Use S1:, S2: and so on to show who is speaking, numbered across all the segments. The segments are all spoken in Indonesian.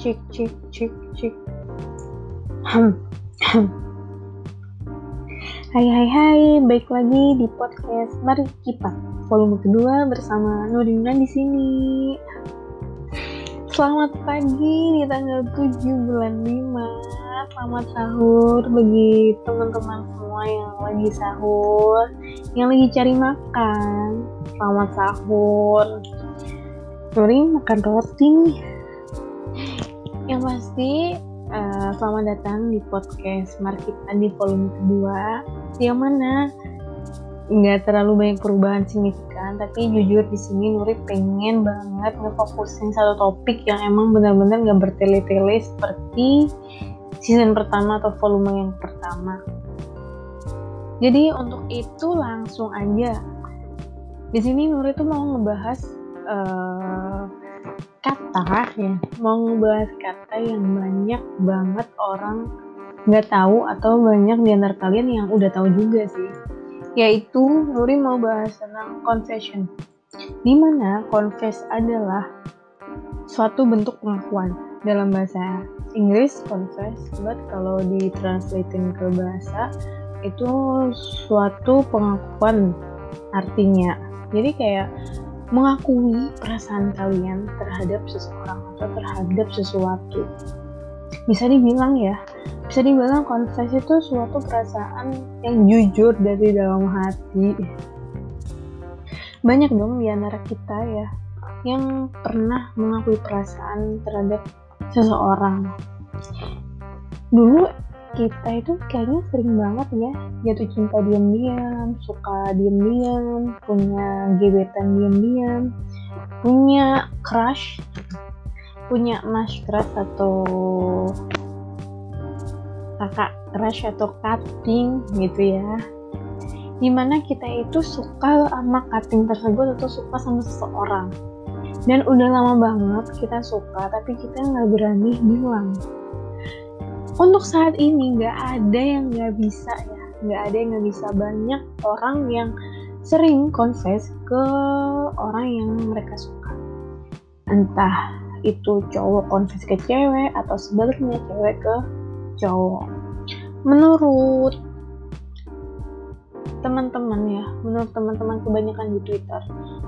S1: cik cik cik cik hmm. Hai hai hai, baik lagi di podcast Mari Kita volume kedua bersama Nurina di sini. Selamat pagi di tanggal 7 bulan 5. Selamat sahur bagi teman-teman semua yang lagi sahur, yang lagi cari makan. Selamat sahur. Nuri makan roti nih. Yang pasti uh, selamat datang di podcast Markita di volume kedua. Yang mana nggak terlalu banyak perubahan signifikan tapi jujur di sini Nuri pengen banget ngefokusin satu topik yang emang benar-benar nggak bertele-tele seperti season pertama atau volume yang pertama. Jadi untuk itu langsung aja. Di sini Nuri tuh mau ngebahas uh, kata ya mau ngebahas kata yang banyak banget orang nggak tahu atau banyak di antara kalian yang udah tahu juga sih. Yaitu Nuri mau bahas tentang confession. Di mana confess adalah suatu bentuk pengakuan. Dalam bahasa Inggris confess but kalau ditranslatein ke bahasa itu suatu pengakuan artinya. Jadi kayak mengakui perasaan kalian terhadap seseorang atau terhadap sesuatu. Bisa dibilang ya bisa dibilang confess itu suatu perasaan yang jujur dari dalam hati. Banyak dong di antara kita ya yang pernah mengakui perasaan terhadap seseorang. Dulu kita itu kayaknya sering banget ya jatuh cinta diam-diam, suka diam-diam, punya gebetan diam-diam, punya crush, punya mas crush atau kakak crush atau cutting gitu ya. Di mana kita itu suka sama cutting tersebut atau suka sama seseorang. Dan udah lama banget kita suka tapi kita nggak berani bilang untuk saat ini nggak ada yang nggak bisa ya. Nggak ada yang nggak bisa. Banyak orang yang sering confess ke orang yang mereka suka. Entah itu cowok confess ke cewek atau sebaliknya cewek ke cowok. Menurut teman-teman ya menurut teman-teman kebanyakan di Twitter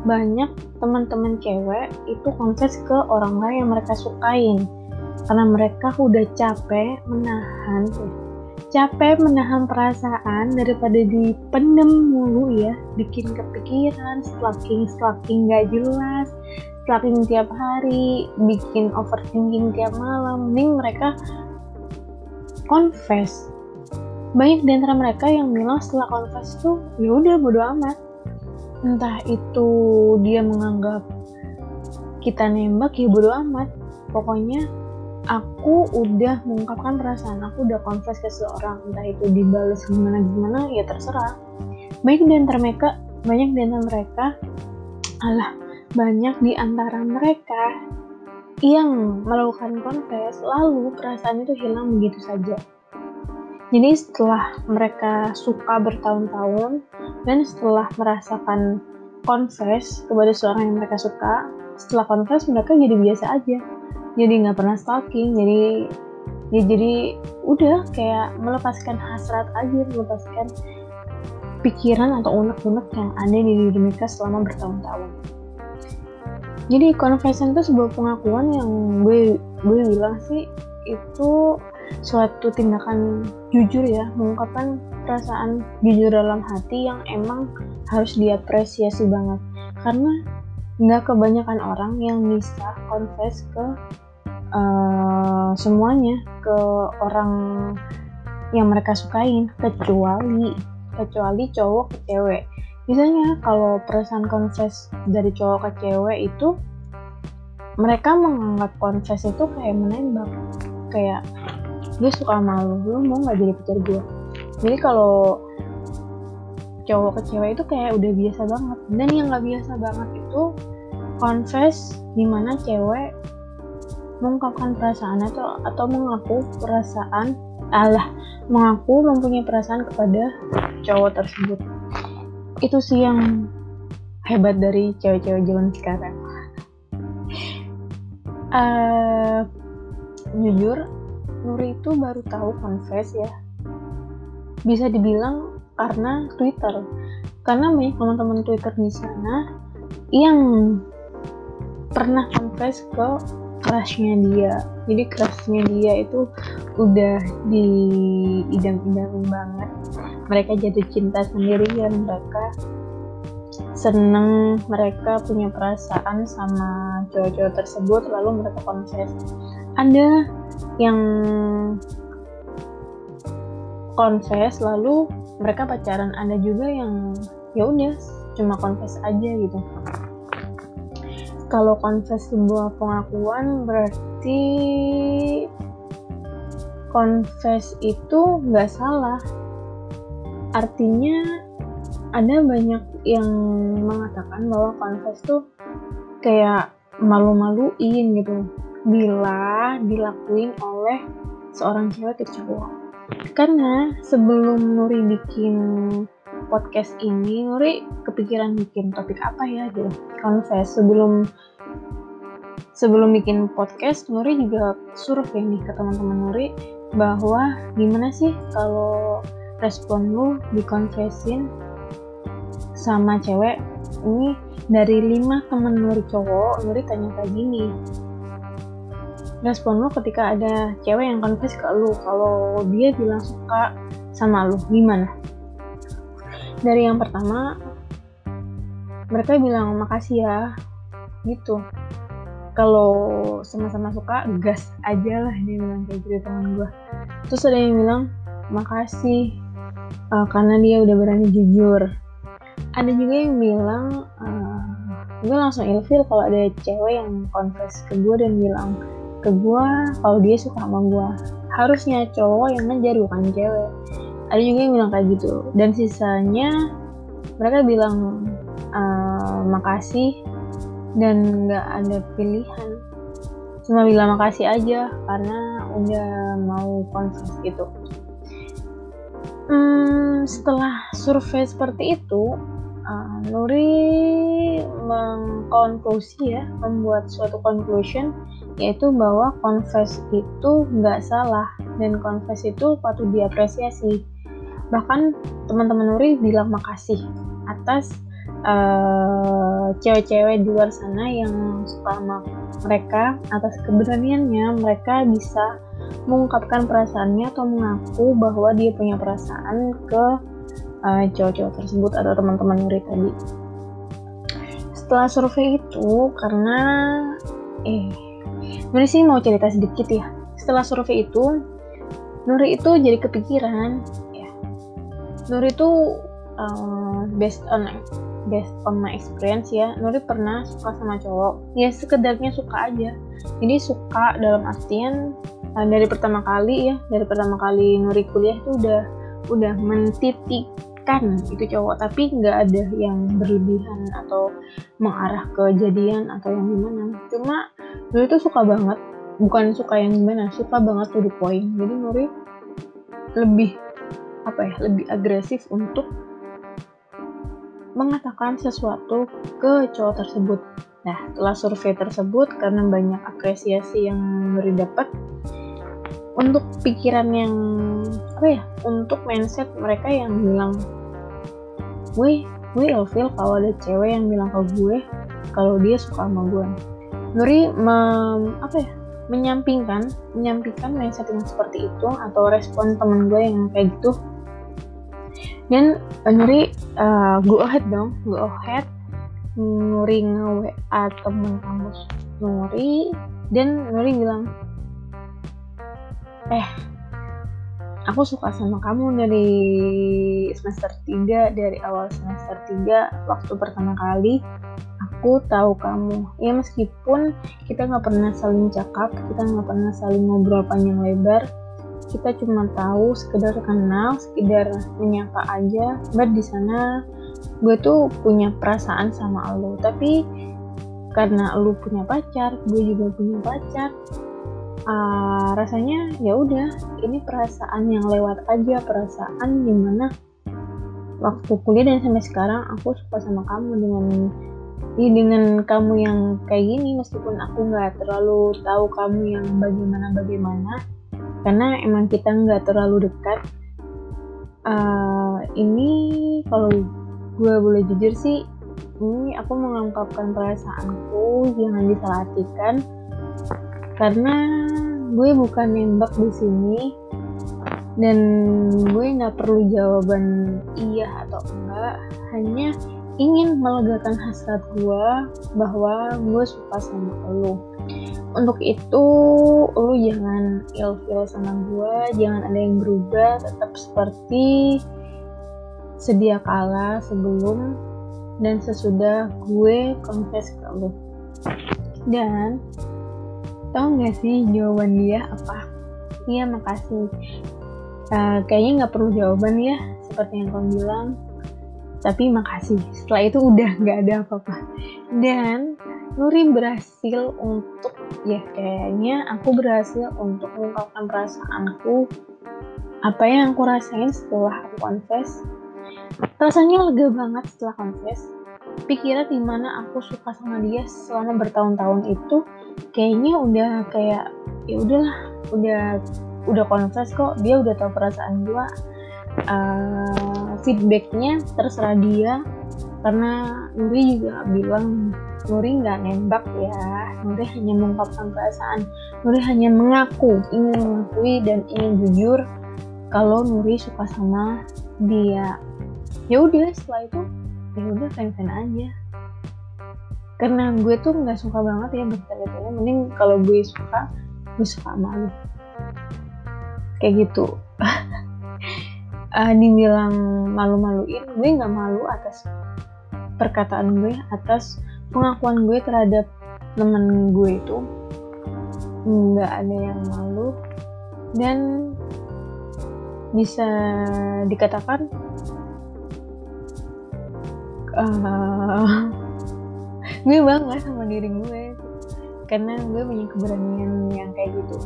S1: banyak teman-teman cewek itu confess ke orang lain yang mereka sukain karena mereka udah capek menahan capek menahan perasaan daripada dipendem mulu ya bikin kepikiran stalking stalking gak jelas stalking tiap hari bikin overthinking tiap malam. Mending mereka confess. Banyak di antara mereka yang bilang setelah confess tuh ya udah bodo amat. Entah itu dia menganggap kita nembak ya bodo amat. Pokoknya aku udah mengungkapkan perasaan aku udah confess ke seseorang entah itu dibales gimana gimana ya terserah banyak di antara mereka banyak di antara mereka alah banyak di antara mereka yang melakukan confess lalu perasaan itu hilang begitu saja. Jadi setelah mereka suka bertahun-tahun dan setelah merasakan confess kepada seorang yang mereka suka, setelah confess mereka jadi biasa aja. Jadi nggak pernah stalking, jadi ya jadi udah kayak melepaskan hasrat aja, melepaskan pikiran atau unek-unek yang ada di diri mereka selama bertahun-tahun. Jadi confession itu sebuah pengakuan yang gue gue bilang sih itu suatu tindakan jujur ya mengungkapkan perasaan jujur dalam hati yang emang harus diapresiasi banget. Karena nggak kebanyakan orang yang bisa confess ke uh, semuanya ke orang yang mereka sukain kecuali kecuali cowok ke cewek. Misalnya kalau perasaan confess dari cowok ke cewek itu mereka menganggap confess itu kayak menembak. Kayak gue suka malu lu mau nggak jadi pacar gue jadi kalau cowok ke cewek itu kayak udah biasa banget. Dan yang nggak biasa banget itu confess di mana cewek mengungkapkan perasaan atau atau mengaku perasaan Allah mengaku mempunyai perasaan kepada cowok tersebut. Itu sih yang hebat dari cewek-cewek zaman sekarang. Uh, jujur Nuri itu baru tahu confess ya. Bisa dibilang karena Twitter. Karena banyak teman-teman Twitter di sana yang pernah confess ke crushnya dia. Jadi crushnya dia itu udah di idam-idam banget. Mereka jatuh cinta sendiri dan mereka seneng mereka punya perasaan sama cowok-cowok tersebut lalu mereka confess ada yang confess lalu mereka pacaran. Ada juga yang ya udah cuma confess aja gitu kalau confess sebuah pengakuan berarti confess itu nggak salah. Artinya ada banyak yang mengatakan bahwa confess tuh kayak malu-maluin gitu. Bila dilakuin oleh seorang cewek ke cowok. Karena sebelum Nuri bikin podcast ini Nuri kepikiran bikin topik apa ya gitu. Confess sebelum sebelum bikin podcast Nuri juga survei nih ke teman-teman Nuri bahwa gimana sih kalau respon lu dikonfesin sama cewek? Ini dari lima temen Nuri cowok Nuri tanya kayak gini. Respon lu ketika ada cewek yang confess ke lu kalau dia bilang suka sama lu gimana dari yang pertama mereka bilang makasih ya gitu. Kalau sama-sama suka gas aja lah dia bilang kayak gitu teman gue terus ada yang bilang makasih uh, karena dia udah berani jujur. Ada juga yang bilang uh, gue langsung ilfil kalau ada cewek yang confess ke gue dan bilang ke gue kalau dia suka sama gue harusnya cowok yang ngejar bukan cewek ada juga yang bilang kayak gitu. Dan sisanya mereka bilang uh, makasih dan nggak ada pilihan. Cuma bilang makasih aja karena udah mau konfes gitu. Hmm, setelah survei seperti itu uh, Nuri mengkonklusi ya membuat suatu conclusion yaitu bahwa confess itu nggak salah. Dan confess itu patut diapresiasi bahkan teman-teman Nuri bilang makasih atas uh, cewek-cewek di luar sana yang suka sama mereka atas keberaniannya mereka bisa mengungkapkan perasaannya atau mengaku bahwa dia punya perasaan ke uh, cowok-cowok tersebut atau teman-teman Nuri tadi. Setelah survei itu karena eh Nuri sih mau cerita sedikit ya. Setelah survei itu Nuri itu jadi kepikiran Nuri itu uh, based on based on my experience ya Nuri pernah suka sama cowok. Ya sekedarnya suka aja. Jadi suka dalam artian uh, dari pertama kali ya dari pertama kali Nuri kuliah itu udah udah mentitikkan itu cowok. Tapi nggak ada yang berlebihan atau mengarah ke jadian atau yang gimana. Cuma Nuri tuh suka banget. Bukan suka yang gimana suka banget tuh the point. Jadi Nuri lebih apa ya lebih agresif untuk mengatakan sesuatu ke cowok tersebut. Nah, setelah survei tersebut karena banyak apresiasi yang Nuri dapat untuk pikiran yang apa ya, untuk mindset mereka yang bilang, gue gue ilfil kalau ada cewek yang bilang ke gue kalau dia suka sama gue. Nuri mem, apa ya, menyampingkan menyampingkan mindset yang seperti itu atau respon temen gue yang kayak gitu dan Nuri uh, go ahead dong go ahead. Nuri nge-WA temen kampus Nuri dan Nuri bilang eh aku suka sama kamu dari semester 3 dari awal semester 3 waktu pertama kali. Aku tahu kamu. Ya meskipun kita nggak pernah saling cakap kita nggak pernah saling ngobrol panjang lebar kita cuma tahu sekedar kenal sekedar menyapa aja. But di sana gue tuh punya perasaan sama lo. Tapi karena lo punya pacar gue juga punya pacar uh, rasanya ya udah ini perasaan yang lewat aja perasaan di mana waktu kuliah dan sampai sekarang aku suka sama kamu dengan ya dengan kamu yang kayak gini. Meskipun aku nggak terlalu tahu kamu yang bagaimana bagaimana karena emang kita nggak terlalu dekat. Uh, ini kalau gue boleh jujur sih ini aku mengungkapkan perasaanku jangan disalahartikan karena gue bukan nembak di sini dan gue nggak perlu jawaban iya atau enggak. Hanya ingin melegakan hasrat gue bahwa gue suka sama lo untuk itu lo jangan ilfil sama gue jangan ada yang berubah tetap seperti sedia kala sebelum dan sesudah gue confess ke lo dan tau gak sih jawaban dia apa? Iya makasih. Uh, kayaknya nggak perlu jawaban ya seperti yang kamu bilang tapi makasih setelah itu udah nggak ada apa-apa. Dan Nuri berhasil untuk ya kayaknya aku berhasil untuk mengungkapkan perasaanku. Apa yang aku rasain setelah aku confess? Rasanya lega banget setelah confess. Pikiran di mana aku suka sama dia selama bertahun-tahun itu kayaknya udah kayak ya udahlah udah udah confess kok. Dia udah tahu perasaan gue uh, feedbacknya terserah dia. Karena Nuri juga bilang Nuri nggak nembak ya. Nuri hanya mengungkapkan perasaan. Nuri hanya mengaku ingin mengakui dan ingin jujur kalau Nuri suka sama dia. Ya udah setelah itu ya udah fan fan aja. Karena gue tuh nggak suka banget ya bertanya-tanya mending kalau gue suka gue suka sama kayak gitu uh, dibilang malu-maluin gue nggak malu atas perkataan gue atas pengakuan gue terhadap temen gue itu. Nggak ada yang malu. Dan bisa dikatakan uh, gue bangga sama diri gue. Karena gue punya keberanian yang kayak gitu.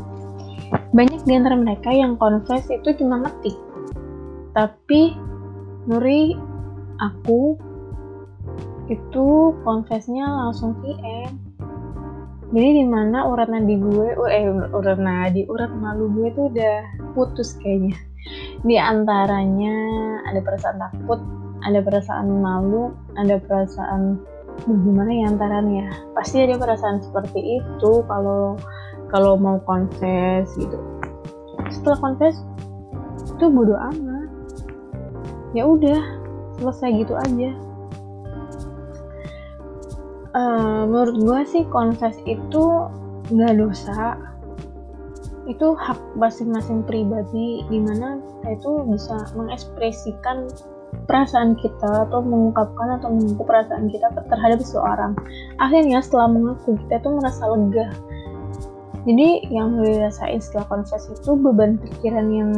S1: Banyak di antara mereka yang confess itu cuma ngetik tapi Nuri aku itu confessnya langsung PM jadi di mana urat nadi gue eh urat nadi urat malu gue tuh udah putus kayaknya. Di antaranya ada perasaan takut ada perasaan malu ada perasaan gimana ya antaranya pasti ada perasaan seperti itu kalau kalau mau confess gitu. Setelah confess itu bodo amat ya udah selesai gitu aja. Uh, menurut gue sih confess itu nggak dosa. Itu hak masing-masing pribadi di mana kita itu bisa mengekspresikan perasaan kita atau mengungkapkan atau mengaku perasaan kita terhadap seseorang. Akhirnya setelah mengaku kita tuh merasa lega. Jadi yang dirasain setelah confess itu beban pikiran yang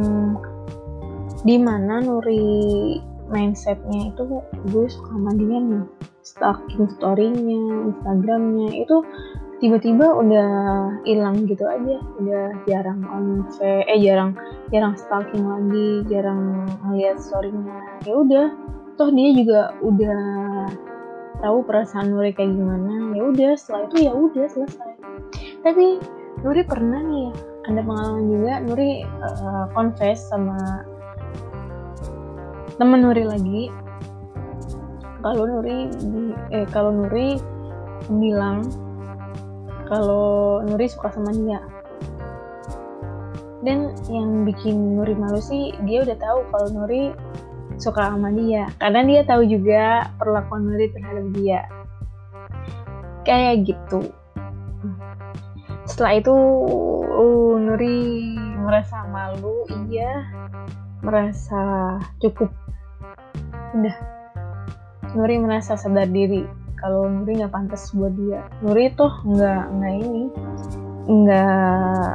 S1: di mana Nuri mindsetnya itu gue suka dia nih. Stalking storynya Instagramnya. Itu tiba-tiba udah hilang gitu aja. Udah jarang on eh jarang jarang stalking lagi jarang ngeliat storynya. Ya udah. Toh dia juga udah tahu perasaan Nuri kayak gimana. Ya udah setelah itu ya udah selesai. Tapi Nuri pernah nih ya ada pengalaman juga Nuri uh, confess sama temen Nuri lagi. Kalau Nuri eh kalau Nuri bilang kalau Nuri suka sama dia. Dan yang bikin Nuri malu sih dia udah tahu kalau Nuri suka sama dia. Karena dia tahu juga perlakuan Nuri terhadap dia. Kayak gitu. Setelah itu uh, Nuri merasa malu iya merasa cukup. Udah. Nuri merasa sadar diri. Kalau Nuri nggak pantas buat dia. Nuri tuh nggak nggak ini. Nggak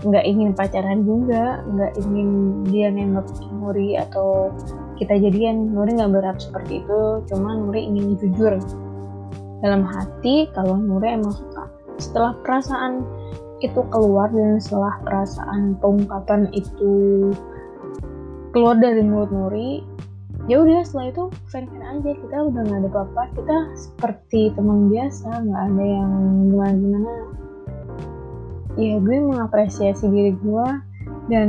S1: nggak ingin pacaran juga. Nggak ingin dia nembak Nuri atau kita jadian. Nuri nggak berharap seperti itu. Cuma Nuri ingin jujur. Dalam hati kalau Nuri emang suka. Setelah perasaan itu keluar dan setelah perasaan pengungkapan itu keluar dari mulut Nuri ya udah setelah itu fan fan aja kita udah nggak ada apa-apa kita seperti teman biasa nggak ada yang gimana gimana ya gue mengapresiasi diri gue dan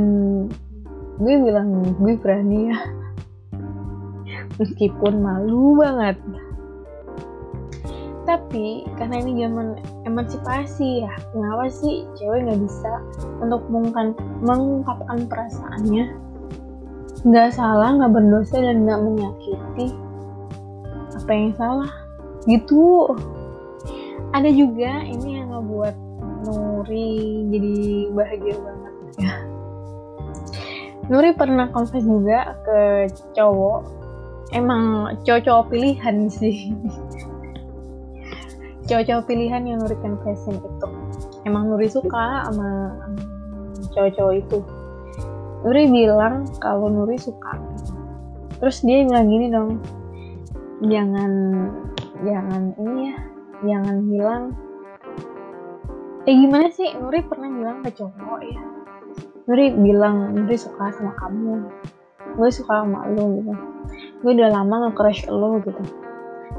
S1: gue bilang gue berani ya. Meskipun malu banget. Tapi karena ini zaman emansipasi ya kenapa sih cewek nggak bisa untuk mengungkapkan, perasaannya nggak salah nggak berdosa dan nggak menyakiti. Apa yang salah? Gitu. Ada juga ini yang ngebuat Nuri jadi bahagia banget. Ya Nuri pernah confess juga ke cowok. Emang cowok-cowok pilihan sih. Cowok-cowok pilihan yang Nuri confessin itu. Emang Nuri suka sama cowok-cowok itu Nuri bilang kalau Nuri suka. Terus dia bilang gini dong jangan jangan ini ya jangan bilang. Eh gimana sih? Nuri pernah bilang ke cowok ya. Nuri bilang Nuri suka sama kamu. Gue suka sama lo gitu. Gue udah lama nge-crush lo gitu.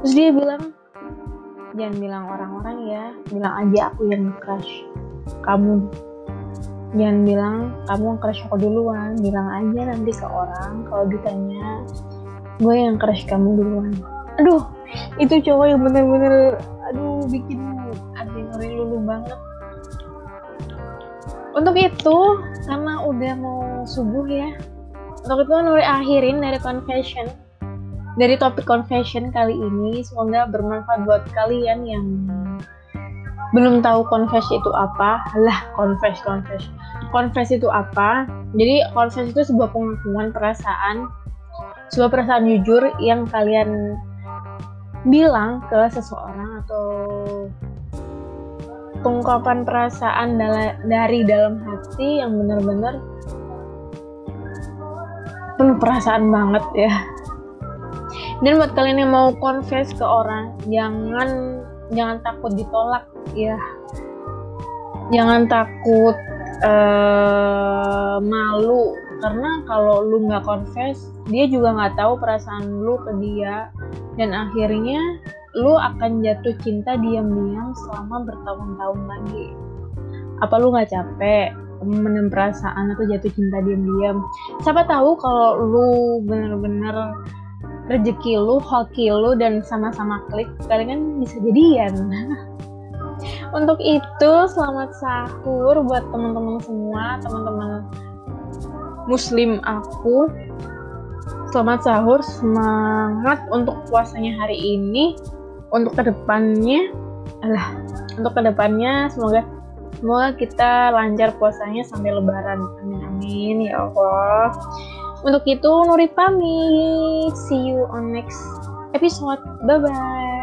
S1: Terus dia bilang jangan bilang orang-orang ya bilang aja aku yang crush kamu jangan bilang kamu yang crush aku duluan. Bilang aja nanti ke orang kalau ditanya gue yang crush kamu duluan. Aduh itu cowok yang bener-bener aduh bikin hati ngeri lulu banget. Untuk itu karena udah mau subuh ya untuk itu Nuri akhirin dari confession dari topik confession kali ini. Semoga bermanfaat buat kalian yang belum tahu confess itu apa. Lah confess confess confess itu apa? Jadi confess itu sebuah pengakuan perasaan sebuah perasaan jujur yang kalian bilang ke seseorang atau pengungkapan perasaan dari dalam hati yang benar-benar penuh perasaan banget ya. Dan buat kalian yang mau confess ke orang jangan jangan takut ditolak ya. Jangan takut uh, malu. Karena kalau lu nggak confess dia juga nggak tahu perasaan lu ke dia. Dan akhirnya lu akan jatuh cinta diam-diam selama bertahun-tahun lagi. Apa lu nggak capek menem perasaan atau jatuh cinta diam-diam? Siapa tahu kalau lu bener-bener rezeki lu, hoki lu dan sama-sama klik, kalian kan bisa jadian. Untuk itu, selamat sahur buat teman-teman semua, teman-teman muslim aku. Selamat sahur, semangat untuk puasanya hari ini. Untuk ke depannya, alah, untuk ke depannya semoga semoga kita lancar puasanya sampai lebaran. Amin amin ya Allah. Untuk itu Nuri pamit. See you on next episode. Bye bye.